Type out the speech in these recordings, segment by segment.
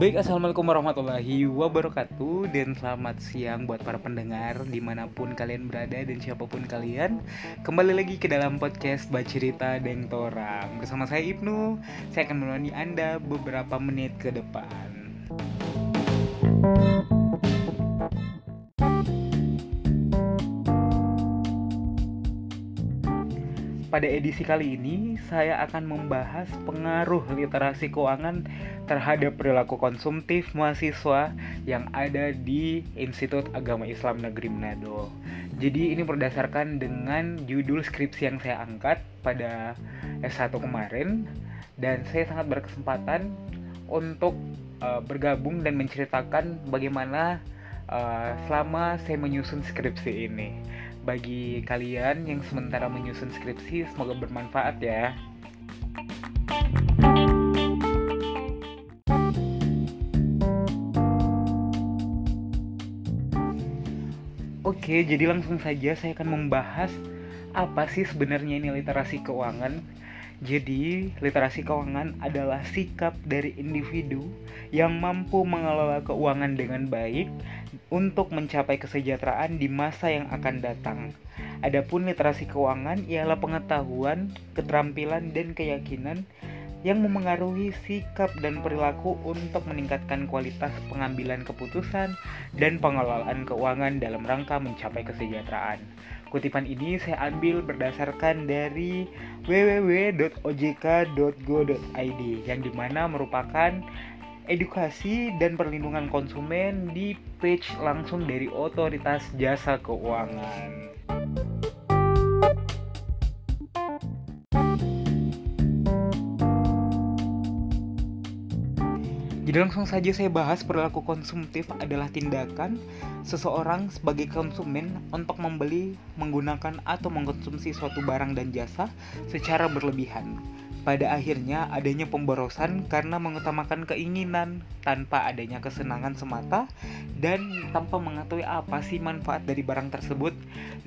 Baik, Assalamualaikum warahmatullahi wabarakatuh Dan selamat siang buat para pendengar Di mana pun kalian berada dan siapa pun kalian. Kembali lagi ke dalam podcast Bacerita Deng Torang. Bersama saya Ibnu Saya akan menemani Anda beberapa menit ke depan Pada edisi kali ini, saya akan membahas pengaruh literasi keuangan terhadap perilaku konsumtif mahasiswa yang ada di Institut Agama Islam Negeri Manado. Jadi ini berdasarkan dengan judul skripsi yang saya angkat pada S1 kemarin dan saya sangat berkesempatan untuk uh, bergabung dan menceritakan bagaimana uh, selama saya menyusun skripsi ini bagi kalian yang sementara menyusun skripsi semoga bermanfaat ya. Oke, jadi langsung saja saya akan membahas apa sih sebenarnya ini literasi keuangan. Jadi, literasi keuangan adalah sikap dari individu yang mampu mengelola keuangan dengan baik untuk mencapai kesejahteraan di masa yang akan datang. Adapun literasi keuangan ialah pengetahuan, keterampilan, dan keyakinan yang memengaruhi sikap dan perilaku untuk meningkatkan kualitas pengambilan keputusan dan pengelolaan keuangan dalam rangka mencapai kesejahteraan. Kutipan ini saya ambil berdasarkan dari www.ojk.go.id yang di mana merupakan edukasi dan perlindungan konsumen di page langsung dari Otoritas Jasa Keuangan. Jadi langsung saja saya bahas perilaku konsumtif adalah tindakan seseorang sebagai konsumen untuk membeli, menggunakan atau mengkonsumsi suatu barang dan jasa secara berlebihan pada akhirnya adanya pemborosan karena mengutamakan keinginan tanpa adanya kesenangan semata dan tanpa mengetahui apa sih manfaat dari barang tersebut.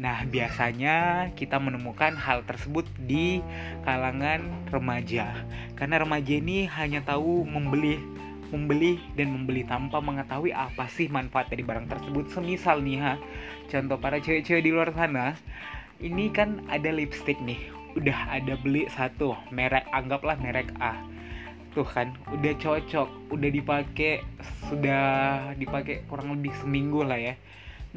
Nah, biasanya kita menemukan hal tersebut di kalangan remaja. Karena remaja ini hanya tahu membeli membeli dan membeli tanpa mengetahui apa sih manfaat dari barang tersebut. Semisal nih ha, contoh para cewek-cewek di luar sana, ini kan ada lipstick nih udah ada beli satu merek anggaplah merek A. Tuh kan udah cocok udah dipakai sudah dipakai kurang lebih seminggu lah ya.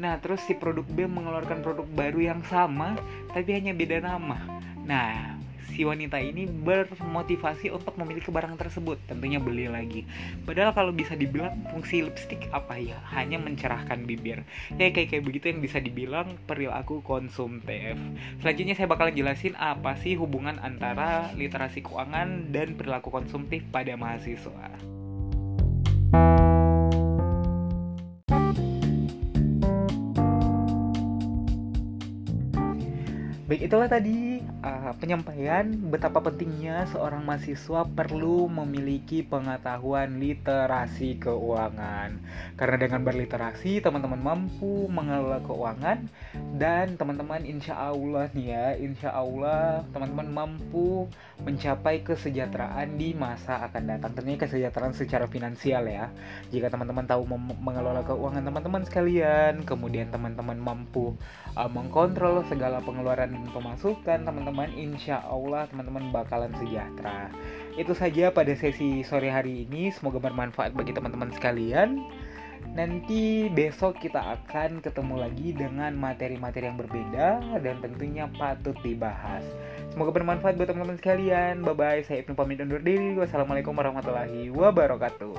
Nah terus si produk B mengeluarkan produk baru yang sama tapi hanya beda nama. Nah si wanita ini bermotivasi untuk memiliki barang tersebut. Tentunya beli lagi. Padahal kalau bisa dibilang fungsi lipstick apa ya? Hanya mencerahkan bibir. Ya kayak kayak begitu yang bisa dibilang perilaku konsumtif selanjutnya saya bakalan jelasin apa sih hubungan antara literasi keuangan dan perilaku konsumtif pada mahasiswa. Baik itulah tadi uh, penyampaian betapa pentingnya seorang mahasiswa perlu memiliki pengetahuan literasi keuangan. Karena dengan berliterasi teman-teman mampu mengelola keuangan dan teman-teman insya Allah nih ya, insya Allah teman-teman mampu mencapai kesejahteraan di masa akan datang. Tentunya kesejahteraan secara finansial ya. Jika teman-teman tahu mengelola keuangan teman-teman sekalian, kemudian teman-teman mampu uh, mengkontrol segala pengeluaran dan pemasukan teman-teman insya Allah teman-teman bakalan sejahtera. Itu saja pada sesi sore hari ini. Semoga bermanfaat bagi teman-teman sekalian. Nanti besok kita akan ketemu lagi dengan materi-materi yang berbeda dan tentunya patut dibahas. Semoga bermanfaat buat teman-teman sekalian. Bye bye saya Ibnu pamit undur diri. Wassalamualaikum warahmatullahi wabarakatuh